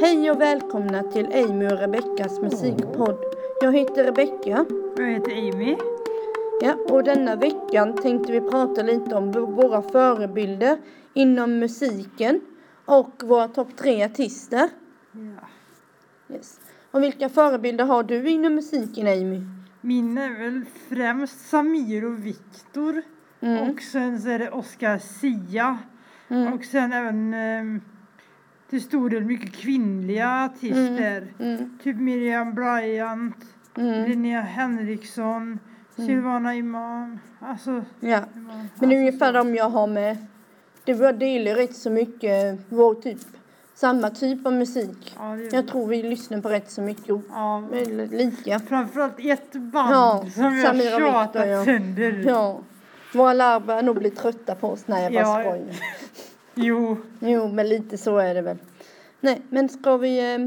Hej och välkomna till Amy och Rebeckas musikpodd. Jag heter Rebecka. Jag heter Amy. Ja, och denna veckan tänkte vi prata lite om våra förebilder inom musiken och våra topp tre artister. Ja. Yes. Och vilka förebilder har du inom musiken, Amy? Min är väl främst Samir och Viktor. Mm. Och sen så är det Oscar Sia. Mm. Och sen även eh, till stor del mycket kvinnliga artister. Mm. Typ Miriam Bryant, Mm. Linnea Henriksson, Silvana Imam. Alltså, Ja. Imam. Men det är alltså, ungefär så. de jag har med. Det var delar rätt så mycket vår typ, samma typ av musik. Ja, är Jag tror vi lyssnar på rätt så mycket Ja, lika. framförallt ett band Ja, som vi Samir och har Viktor, tjatat ja. sönder. Ja. Våra lärare börjar nog bli trötta på oss. Nej, jag bara Ja. skojar. Jo. Jo, men lite så är det väl. Nej, men ska vi... Eh,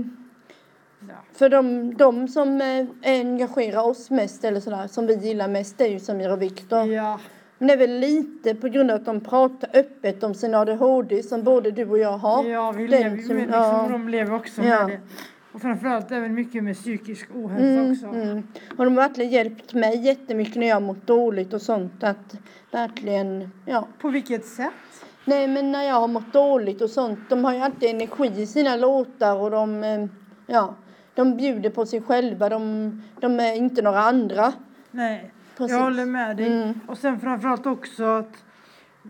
för de, de som eh, engagerar oss mest, eller sådär, som vi gillar mest, det är ju Samir och Viktor. ja. Men det är väl lite på grund av att de pratar öppet om sin ADHD som både du och jag har. Ja, vi lever ju med liksom, ja. de lever också Ja. med det. Och framförallt även mycket med psykisk ohälsa Mm, också. mm. Och de har verkligen hjälpt mig jättemycket när jag har mått dåligt och sånt. Att verkligen, ja. På vilket sätt? Nej men när jag har mått dåligt och sånt. De har ju alltid energi i sina låtar och de, eh, ja. De bjuder på sig själva. De, de är inte några andra. Nej, Precis. jag håller med dig. Mm. Och sen framförallt också att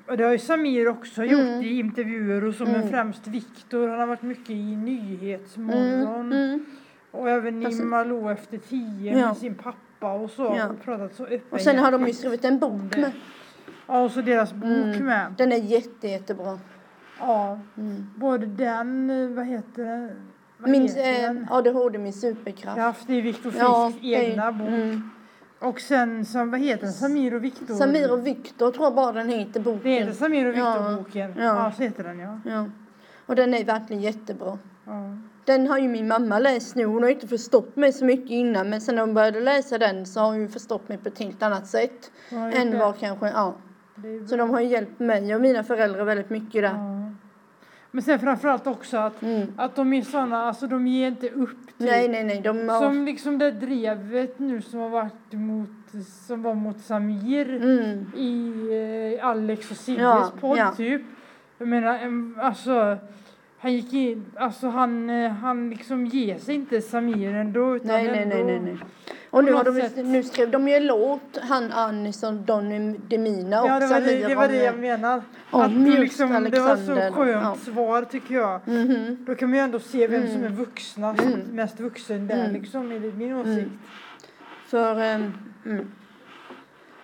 och det har ju Samir också gjort i intervjuer och men Mm. främst Viktor. Han har varit mycket i Nyhetsmorgon Mm, mm. och även i. Malou efter tio Ja. med sin pappa och så. Ja. Och pratat så öppet. Och sen har de ju skrivit en bok med. Ja, och så deras bok Mm. med. Den är jätte, jättebra. Ja, Mm. både den, eh, vad heter den? Vad Min heter eh, den? ADHD, min superkraft. Kraft, det är Viktor Frisks Ja, egna bok. mm. Och sen, som, vad heter den? Samir och Viktor? Samir och Viktor tror jag bara den heter boken. Det heter Samir och Ja, Viktor-boken. ja. Ja. så heter den ja. Ja. Och den är verkligen jättebra. ja. Den har ju min mamma läst nu. Hon har inte förstått mig så mycket innan. Men sen när hon började läsa den så har hon ju förstått mig på ett helt annat sätt. Gjort Än vad kanske, ja. Så de har hjälpt mig och mina föräldrar väldigt mycket där. ja. Men sen framförallt också att, Mm. att de är sådana, alltså de ger inte upp. typ. Nej, nej, nej. De har... Som liksom det drevet nu som har varit mot, som var mot Samir Mm. i eh, Alex och Sigges Ja, podd ja. typ. Jag menar, alltså han gick in, alltså han, eh, han liksom ger sig inte Samir ändå utan Nej, nej, nej, ändå, nej, nej. Och nu, har de, sätt- nu skrev de ju en låt, han Anis och Donny Demina och Ja, det var det, det, var det jag om Att just liksom, det var Alexander. så skönt Ja. svar tycker jag. Mhm. Då kan man ju ändå se vem som är Mm. vuxna, Mm. mest vuxen där Mm. liksom, enligt min åsikt. Mm. För, ehm, mm.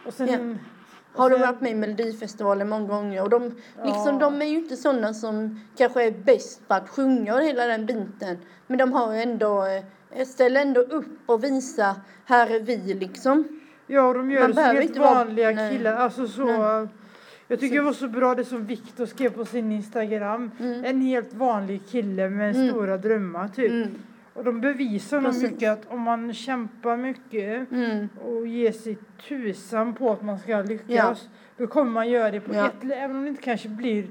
Och sen, Ja. Har de sen- varit med i Melodifestivalen många gånger och de, liksom, Ja. de är ju inte sådana som kanske är bäst på att sjunga och hela den biten. Men de har ju ändå, eh, ställer ändå upp och visar, här är vi liksom. Ja, och de gör Man det som helt vara- vanliga nej. killar. Alltså så, Nej. jag tycker det var så bra det som Viktor skrev på sin Instagram. Mm. En helt vanlig kille med Mm. stora drömmar typ. Mm. Och de bevisar nog mycket att om man kämpar mycket Mm. och ger sig tusan på att man ska lyckas. Då kommer man göra det på Ja. ett, även om det inte kanske blir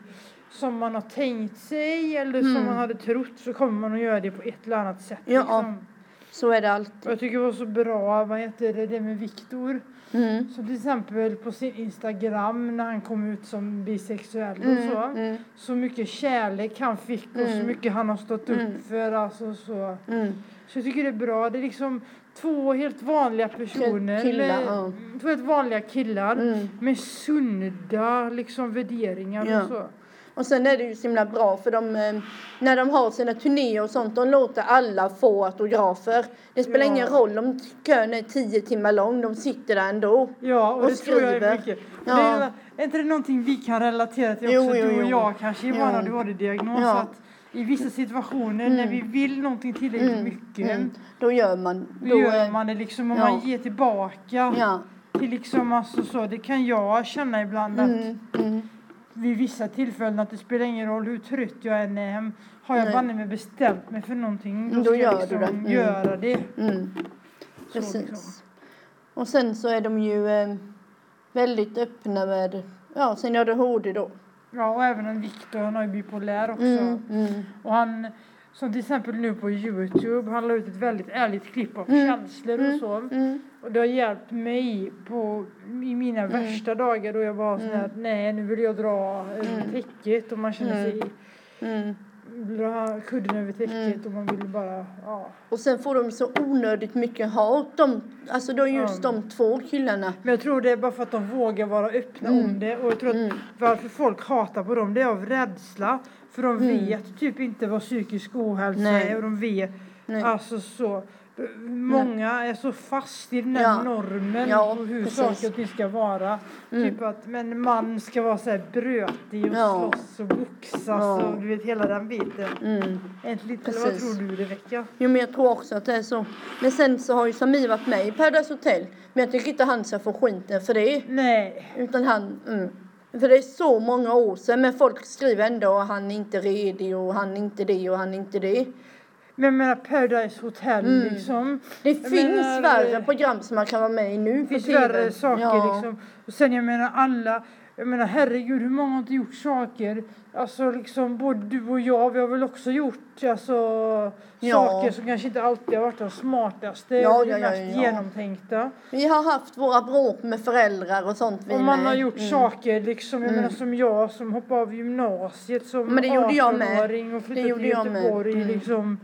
som man har tänkt sig eller Mm. som man hade trott så kommer man att göra det på ett eller annat sätt. Ja. Liksom. Så är det Och alltid. jag tycker det var så bra, vad heter det, det med Viktor. Mm. Som till exempel på sin Instagram när han kom ut som bisexuell och Mm. så. Mm. Så mycket kärlek han fick och så Mm. mycket han har stått upp Mm. för. Alltså så. Mm. så jag tycker det är bra. Det är liksom två helt vanliga personer. Killar, ja. Två helt vanliga killar. Med sunda liksom värderingar Ja. och så. Och sen är det ju så himla bra för de, eh, när de har sina turnéer och sånt, de låter alla få autografer. Det spelar Ja. ingen roll om kön är tio timmar lång, de sitter där ändå. Ja, och, Och det tror jag är skriver. mycket. Ja. Det är, är inte det någonting vi kan relatera till Jo, också, jo, du och jo. jag kanske i vår Jo. ADHD-diagnos? Ja. Att I vissa situationer Mm. när vi vill någonting tillräckligt Mm. mycket Mm. Då gör man. Då gör eh, man det liksom och ja. man ger tillbaka. Ja. Till liksom alltså så, det kan jag känna ibland att Mm. Mm. Vid vissa tillfällen att det spelar ingen roll hur trött jag än är hem. Har jag banne mig bestämt mig för någonting Då ska gör jag du liksom det. Mm. göra det. Mm. Så Precis. liksom. Och sen så är de ju eh, väldigt öppna med, ja, sen ADHD då. Ja, och även en Viktor, han har ju bipolär också. Mm, mm, Och han, Som till exempel nu på Youtube, han la ut ett väldigt ärligt klipp av Mm. känslor och Mm. så. Mm. Och det har hjälpt mig på, i mina värsta dagar då jag var sån här att nej nu vill jag dra Mm. täcket och man känner Mm. sig, Mm. Dra kudden över täcket Mm. och man vill bara, ja. Och sen får de så onödigt mycket hat. De, alltså då just Ja. de två killarna. Men jag tror det är bara för att de vågar vara öppna Mm. om det och jag tror att Mm. varför folk hatar på dem det är av rädsla. För de Mm. vet typ inte vad psykisk ohälsa Nej. är och de vet Nej. alltså så. Många är så fast i den här Ja. normen Ja, på hur precis. saker och ting ska vara. Mm. Typ att men man ska vara så här brötig och Ja. slåss och boxas Ja. och du vet hela den biten. Mm. Inte lite, eller vad tror du Rebecka? Jo men jag tror också att det är så. Men sen så har ju Samir varit med i Paradise Hotel. Men jag tycker inte han ska få skiten för det. Nej. Utan han, mm. För det är så många år sedan. Men folk skriver ändå att han är inte redig och han är inte det och han är inte det. Men jag menar Paradise Hotel Mm. liksom. Det Jag finns menar, värre eh, program som man kan vara med i nu Det på finns TV. värre saker ja. liksom. Och sen jag menar alla, jag menar herregud hur många har inte gjort saker? Alltså liksom både du och jag, vi har väl också gjort alltså Ja. saker som kanske inte alltid har varit de smartaste Ja, eller ja, ja, mest genomtänkta. Vi har haft våra bråk med föräldrar och sånt vi Och man med. har gjort Mm. saker liksom, jag Mm. menar som jag som hoppade av gymnasiet som Men det gjorde jag med. 18-åring och flyttade till. Göteborg Mm. liksom.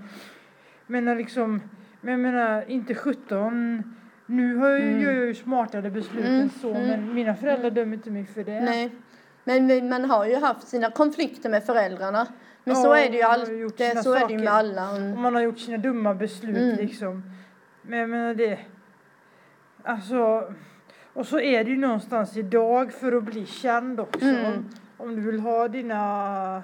Menar liksom, men jag menar inte 17 nu har jag, Mm. gör jag ju smartare beslut Mm, än så mm. men mina föräldrar dömer inte mig för det. Nej. Men man har ju haft sina konflikter med föräldrarna. Men Ja, så är det ju gjort Det, så är det ju saker. med alla. Och Mm. man har gjort sina dumma beslut Mm. liksom. Men jag menar det, alltså, och så är det ju någonstans idag för att bli känd också. Mm. Om du vill ha dina,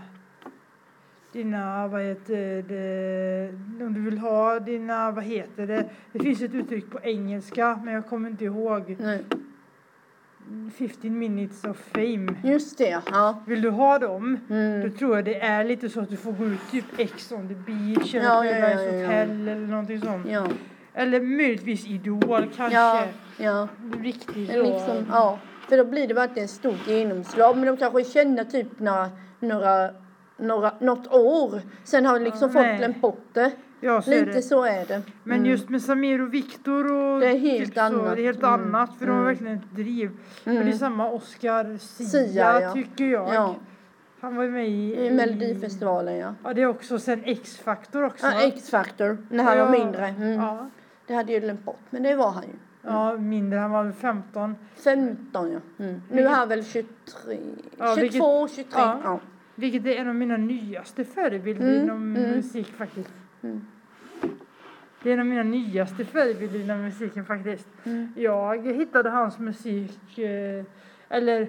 dina, vad heter det, om du vill ha dina, vad heter det, det finns ett uttryck på engelska men jag kommer inte ihåg. Nej. 15 minutes of fame. Just det, ja. Vill du ha dem? Då Mm. tror jag det är lite så att du får gå ut typ Ex on the beach eller Ja, ja, ja, ja, ja. Hotel eller någonting sånt. Ja, Eller möjligtvis Idol kanske. ja, ja. Riktigt så. Liksom, ja. För då blir det verkligen stort genomslag. Men de kanske känner typ några, några, några, något år. Sen har liksom Ja, folk nej. glömt bort det. Ja, så är Lite det. så är det. Men Mm. just med Samir och Viktor och Det är helt typ så, annat. det är helt Mm. annat för de har Mm. verkligen ett driv. Mm. Men det är samma Oscar Sia, Sia, ja. tycker jag. Ja, Han var ju med i, i Melodifestivalen ja. Ja, det är också sen X-Factor också. ja X-Factor, när han var Ja, mindre. Mm. Ja. Det hade jag glömt bort, men det var han ju. ja, mindre. Han var väl 15. 15 ja. Mm. Nu är han väl 23, Ja, 22, 23. ja. Ja. Vilket är en av mina nyaste förebilder Mm, inom mm. musik faktiskt. Mm. Det är en av mina nyaste förebilder inom musiken faktiskt. Mm. Jag hittade hans musik, eh, eller,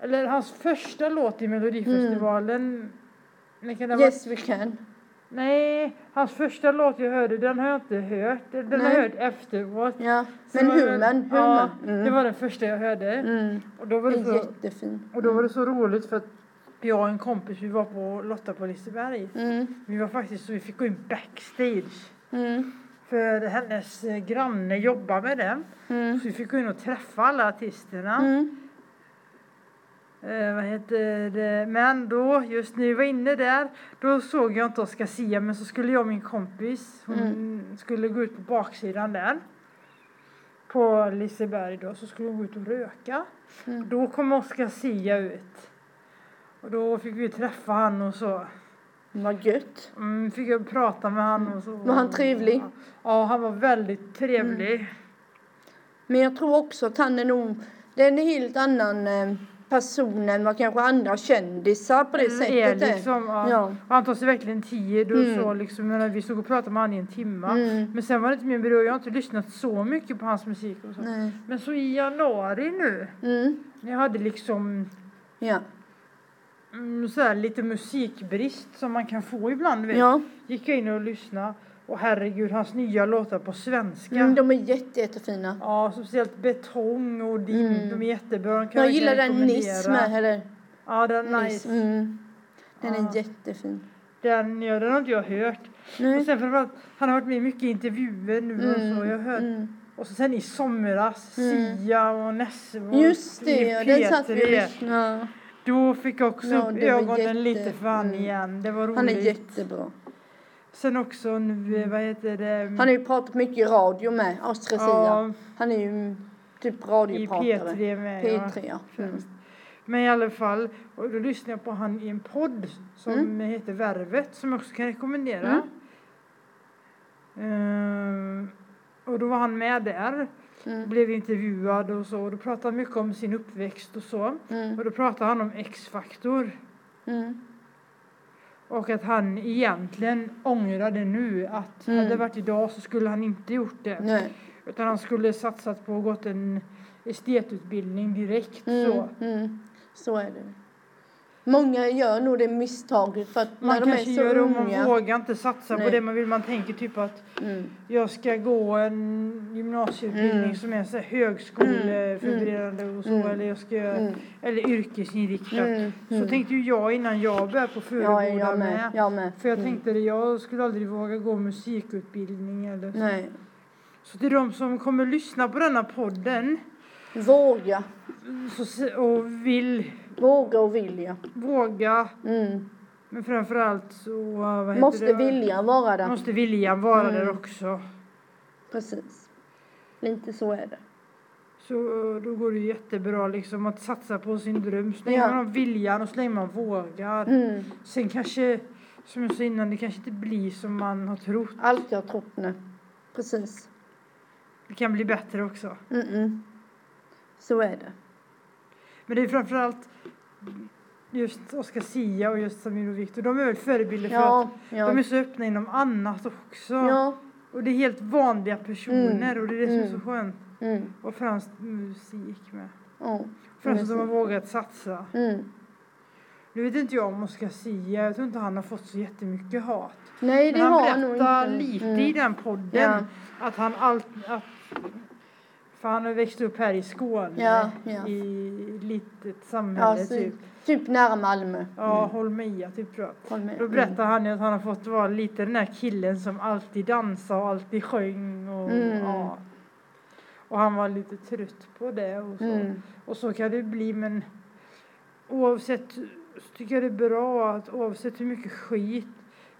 eller hans första låt i Melodifestivalen. Varit- Yes we can. Nej, hans första låt jag hörde, den har jag inte hört. Den har Nej. jag hört efteråt. Ja, men Human, Ja. Mm. det var den första jag hörde. Mm. Och då var Det så, jättefin. och då var det så roligt för att jag och en kompis, vi var på Lotta på Liseberg. Mm. Vi var faktiskt så vi fick gå in backstage. Mm. För hennes granne jobbar med det. Mm. Så vi fick gå in och träffa alla artisterna. Mm. Eh, vad heter det? Men då, just när vi var inne där, då såg jag inte Oscar Sia men så skulle jag och min kompis, hon Mm. skulle gå ut på baksidan där. På Liseberg då, så skulle hon gå ut och röka. Mm. Då kom Oscar Sia ut. Och då fick vi träffa han och så. Vad gött. Mm, fick jag prata med han och så. Var han trevlig? Ja, han var väldigt trevlig. Men jag tror också att han är nog, det är en helt annan eh, person än vad kanske andra kändisar på det är sättet är. liksom, ja. Ja. Han tar sig verkligen tid och Mm. så liksom, menar, vi stod och pratade med han i en timme. Mm. Men sen var det inte min bror, jag har inte lyssnat så mycket på hans musik och så. Nej. Men så i januari nu, Mm. när jag hade liksom Ja. Mm, så här lite musikbrist som man kan få ibland vet. ja. Gick jag in och lyssnade och herregud hans nya låtar på svenska. Mm, de är jätte, jättefina. Ja, speciellt Betong och Dim, Mm. de är jättebra. De kan Jag gillar den. Niss med, eller? Ja, den är nice. Mm. Den Ja. är jättefin. Den, ja, den har inte jag hört. Nej. Och sen framförallt, han har varit med i mycket intervjuer nu och så. Jag hört. mm. Och så sen i somras, Mm. Sia och Nesse och Just det, ja, den satt vi och P3. lyssnade. Då fick jag också Ja, upp ögonen jätte- lite för han mm. igen. Det var roligt. Han är jättebra. Sen också nu, vad heter det? Han har ju pratat mycket i radio med, Astrid ja, Han är ju typ i radiopratare. P3 med. ja. P3 ja. Mm. främst. Men i alla fall, och då lyssnade jag på han i en podd som Mm. heter Värvet som jag också kan rekommendera. Mm. Ehm, och då var han med där, Mm. blev intervjuad och så. Och då pratade han mycket om sin uppväxt och så. Mm. Och då pratade han om X-faktor. Mm. Och att han egentligen ångrade nu att Mm. hade det varit idag så skulle han inte gjort det. Nej. Utan han skulle satsat på och gått en estetutbildning direkt Mm. så. Mm. Så är det. Många gör nog det misstaget för att Man när de är kanske så gör det och man unga. vågar inte satsa på Nej. det man vill. Man tänker typ att Mm. jag ska gå en gymnasieutbildning Mm. som är så högskoleförberedande och så. Mm. Eller jag ska Mm. eller yrkesinriktat. Mm. Så Mm. tänkte ju jag innan jag började på Ja, Furuboda jag med. Jag med. För jag Mm. tänkte det, jag skulle aldrig våga gå musikutbildning eller så. Nej. Så till de som kommer lyssna på denna podden Våga. och vill Våga och vilja. våga, Mm. men framförallt så, vad Måste det? viljan vara där. Måste viljan vara Mm. där också. Precis. Lite så är det. Så eh, då går det jättebra liksom att satsa på sin dröm. Så länge Ja. man har viljan och så länge man vågar. Mm. Sen kanske, som jag sa innan, det kanske inte blir som man har trott. Allt jag trott nu. Precis. Det kan bli bättre också. Mm-mm. Så är det. Men det är framförallt just Oscar Sia och just Samir och Viktor. De är väl förebilder för Ja, att ja. de är så öppna inom annat också. Ja. Och det är helt vanliga personer Mm, och det är det som är mm. så skönt. Mm. Och främst musik med. Ja. Främst att de har vågat satsa. Mm. Nu vet inte jag om Oscar Sia, jag tror inte han har fått så jättemycket hat. Nej, det Men har han han nog berättar inte. lite Mm. i den podden att han allt, att, för han har växt upp här i Skåne Ja, ja. i litet samhälle så, typ. typ nära Malmö. Ja, Mm. Holmeja typ tror jag. Då berättar han ju att han har fått vara lite den här killen som alltid dansade och alltid sjöng och Mm. ja. Och han var lite trött på det och så. Mm. Och så kan det bli men oavsett så tycker jag det är bra att oavsett hur mycket skit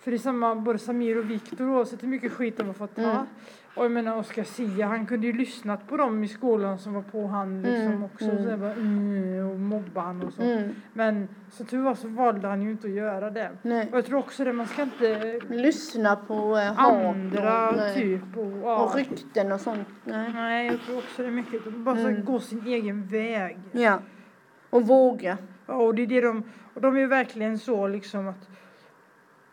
för det är samma både Samir och Viktor oavsett hur mycket skit de har fått ta. Mm. Och jag menar Oscar Sia han kunde ju lyssnat på dem i skolan som var på han liksom Mm, också mm. så bara, mm, och mobba han och så. Mm. Men som tur var så valde han ju inte att göra det. Nej. Och jag tror också det, man ska inte Lyssna på eh, andra och, typ och, ja. och rykten och sånt. Nej. Nej, jag tror också det är mycket. Bara så Mm. gå sin egen väg. Ja. Och våga. Ja, och det är det de, och de är verkligen så liksom att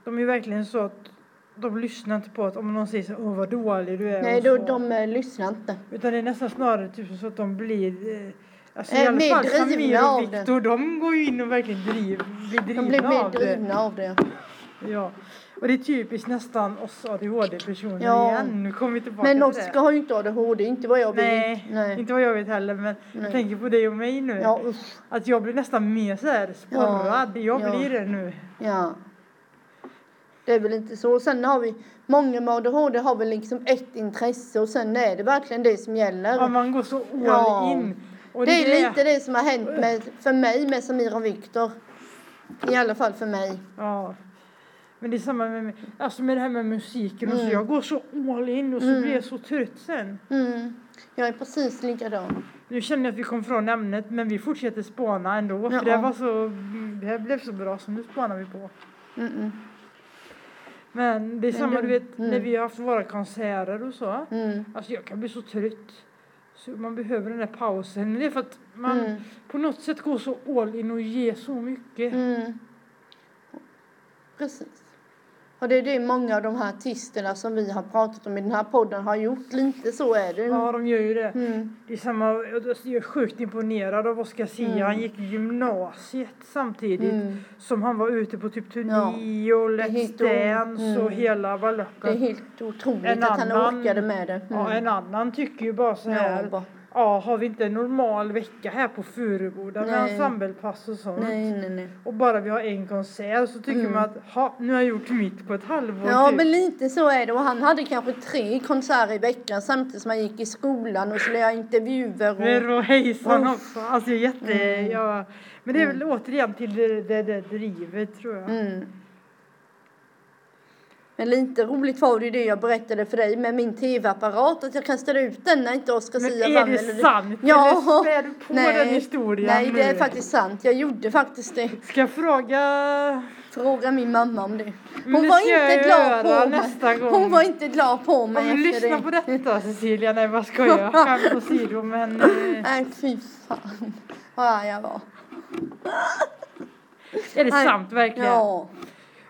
de är verkligen så att de lyssnar inte på att om någon säger så åh vad dålig du är Nej, då, så. de eh, lyssnar inte. Utan det är nästan snarare typ så att de blir eh, Alltså i Eh, alla mer fall drivna och det. Viktor, de går ju in och verkligen driv, blir drivna De blir mer av det. drivna av det. Ja. Och det är typiskt nästan oss ADHD-personer Ja. igen. Nu kommer vi tillbaka Men. Oskar har ju inte ADHD, inte vad jag vet. Nej, Nej. inte vad jag vet heller men jag Nej. tänker på dig och mig nu. Ja. Att jag blir nästan mer så här sporrad. jag ja. blir det nu. Ja. Det är väl inte så. Sen har vi, många med ADHD har väl liksom ett intresse och sen är det verkligen det som gäller. Ja, man går så all Ja. in. Och det är lite det som har hänt med, för mig med Samir och Viktor. I alla fall för mig. Ja. Men det är samma med, alltså med det här med musiken och så. Mm. Jag går så all in och så Mm. blir jag så trött sen. Mm. Jag är precis likadan. Nu känner jag att vi kom från ämnet men vi fortsätter spåna ändå. Ja. För det här var så, det här blev så bra så nu spanar vi på. Mm-mm. Men det är samma du- du vet mm. när vi har haft våra konserter och så. Mm. Alltså jag kan bli så trött. Så man behöver den där pausen. Men det är för att man Mm. på något sätt går så all in och ger så mycket. Mm. Precis. Och det är det många av de här artisterna som vi har pratat om i den här podden har gjort. Lite så är det. Ja, de gör ju det. Mm. Det är samma, jag är sjukt imponerad av Oscar Sia. Mm. Han gick gymnasiet samtidigt Mm. som han var ute på typ turné Ja. och Let's Dance och mm. hela Det är helt otroligt En att han annan- orkade med det. Ja, en annan tycker ju bara så Ja, här. bara, Ja, har vi inte en normal vecka här på Furuboda med ensemblepass och sånt. nej, nej, nej. Och bara vi har en konsert så tycker Mm. man att ha, nu har jag gjort mitt på ett halvår. Ja, typ. men lite så är det. Och han hade kanske tre konserter i veckan samtidigt som han gick i skolan och skulle göra intervjuer. Men Och, och hejsan också. Alltså jätte, Mm. ja. Men det är väl återigen till det, det, det drivet tror jag. mm, Men lite roligt var det ju det jag berättade för dig med min tv-apparat, att jag kastade ut den när inte Oscar Men Sia är vann. det sant? Ja. Eller spär du på den historien Nej, det är faktiskt sant. Jag gjorde faktiskt det. Ska jag fråga? Fråga min mamma om det. Men Hon det var inte glad på mig. nästa gång. Hon var inte glad på mig Om du efter lyssnar det. på detta Cecilia, nej vad skojar jag, skämt åsido men eh, Nej, fy fan vad arg jag var. är det Nej. sant verkligen? Ja,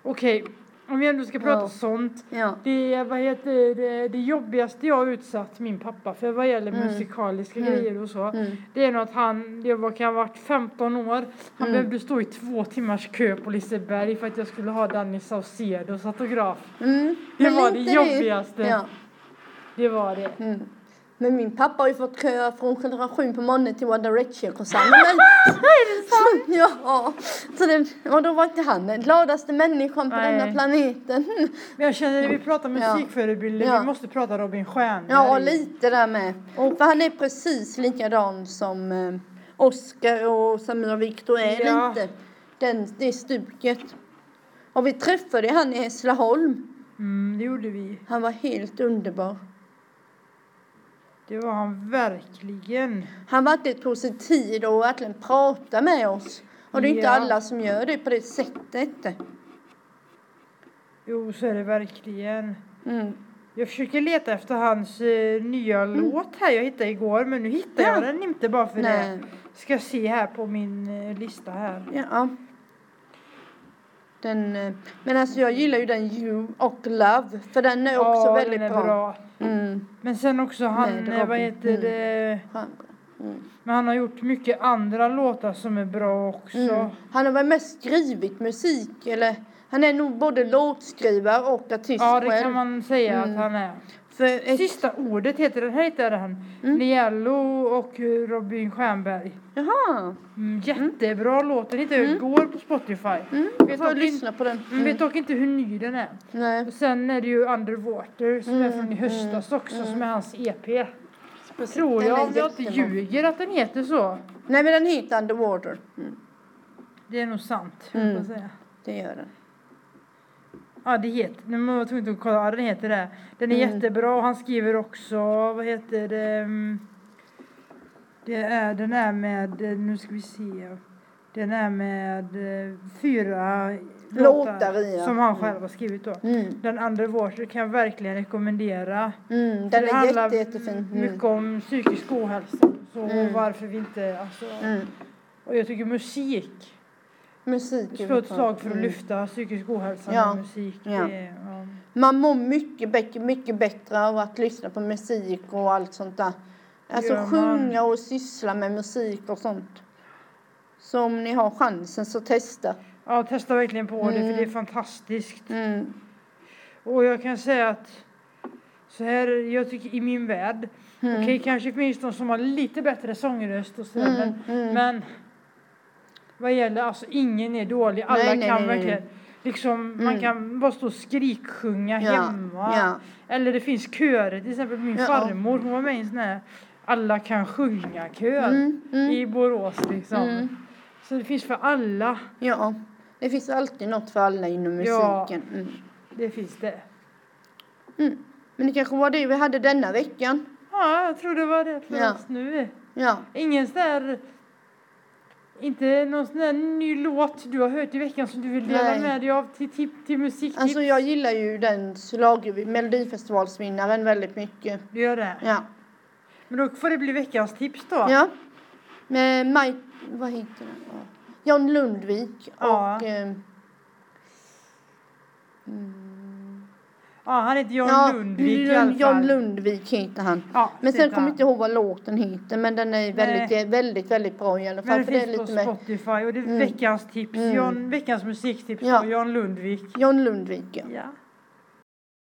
Okej, om vi ändå ska prata Ja. sånt. ja. Det, vad heter det, det jobbigaste jag har utsatt min pappa för vad gäller Mm. musikaliska Mm. grejer och så. Mm. Det är nog att han, det var, kan ha varit 15 år, han Mm. behövde stå i två timmars kö på Liseberg för att jag skulle ha Danny Saucedos autograf. Mm. Det var det jobbigaste. Ja. Det var det. Men min pappa har ju fått kö från generation på morgonen till One Direction-konserten. Men... ja, så det, och då var inte han den gladaste människan på Nej. denna planeten. Men jag känner när vi pratar musikförebilder, Ja. vi måste prata Robin Stjernberg. Ja, lite där med. För han är precis likadan som eh, Oscar och Samira Victor är Ja. lite. Den, det stuket. Och vi träffade han i Hässleholm. Mm, det gjorde vi. Han var helt underbar. Det var han verkligen. Han verkligen tog sig tid och verkligen prata med oss. Och det är inte Ja. alla som gör det på det sättet. Jo, så är det verkligen. Mm. Jag försöker leta efter hans eh, nya låt här jag hittade igår, men nu hittar jag Ja. den inte bara för Nej. det. Ska se här på min eh, lista här. Ja. Den, eh, men alltså jag gillar ju den You och Love. För den är också ja, väldigt den är bra. Mm. Men sen också han, Med eh, vad Robin. heter Mm. det? skön. Mm. Men han har gjort mycket andra låtar som är bra också. Mm. Han har väl mest skrivit musik eller han är nog både låtskrivare och artist Ja, det själv. kan man säga Mm. att han är. Ett, Sista ordet heter den, här heter den. Mm. Niello och Robin Stjernberg. jaha, Mm, jättebra låt, den hittade jag Mm. igår på Spotify. mm, Vet får lyssna på den. Mm. Vet dock inte hur ny den är. Nej, Och sen är det ju Underwater som är Mm, från i höstas också mm. som är hans EP. precis. Tror jag, om jag inte ljuger, att den heter så. Nej men den heter Underwater. Mm, Det är nog sant, höll jag Mm. säga. det gör den. Ja, det heter, nu var jag tvungen att kolla, ja, den heter det. Den är Mm. jättebra och han skriver också, vad heter det? mm, Det är, den är med, nu ska vi se. Den är med eh, fyra Låtar i, ja. som han Mm. själv har skrivit då. Mm, Den Underwater kan jag verkligen rekommendera. mm, den det är handlar jätte, jättefin. Mm. mycket om psykisk ohälsa. Så Mm. varför vi inte, alltså. Mm. Och jag tycker musik, Musik slå ett slag för att Mm. lyfta psykisk ohälsa Ja. med musik. Ja. Är, ja. Man mår mycket, bättre- mycket bättre av att lyssna på musik och allt sånt där. Alltså Gör man. sjunga och syssla med musik och sånt. Så om ni har chansen så testa. Ja, testa verkligen på det för Mm. det är fantastiskt. Mm. Och jag kan säga att så här, jag tycker i min värld, Mm. okej kanske finns de som har lite bättre sångröst och sådär, Mm, men, mm. men vad gäller, alltså ingen är dålig, alla Nej, nej, kan nej, verkligen Liksom, man Mm. kan bara stå och skriksjunga Ja, hemma. ja. Eller det finns körer, till exempel min Ja. farmor, hon var med i en sån här alla kan sjunga-kör Mm, mm, i Borås liksom. mm. Så det finns för alla, Ja, det finns alltid något för alla inom Ja. musiken. Mm. det finns det. Mm. Men det kanske var det vi hade denna veckan. Ja, jag tror det var det för Ja. oss nu. Ja, Ingen sån där, inte någon sån där ny låt du har hört i veckan som du vill dela Nej. med dig av till, till, till musiktips? alltså jag gillar ju den slag, Melodifestivalsvinnaren väldigt mycket. Du gör det? Ja. Men då får det bli veckans tips då. Ja. Med Mike, vad heter? Ja. John Lundvik Ja. och... Eh, mm, Ja, han heter John ja, Lundvik i alla Lund, John fall. Lundvik heter han. Ja, Men sen kommer jag inte ihåg vad låten heter men den är väldigt, Nej. väldigt, väldigt bra i alla fall. Men det det är finns på lite med Spotify och det är Mm. veckans tips, Mm. John, veckans musiktips Ja. av John Lundvik. John Lundvik ja. Ja.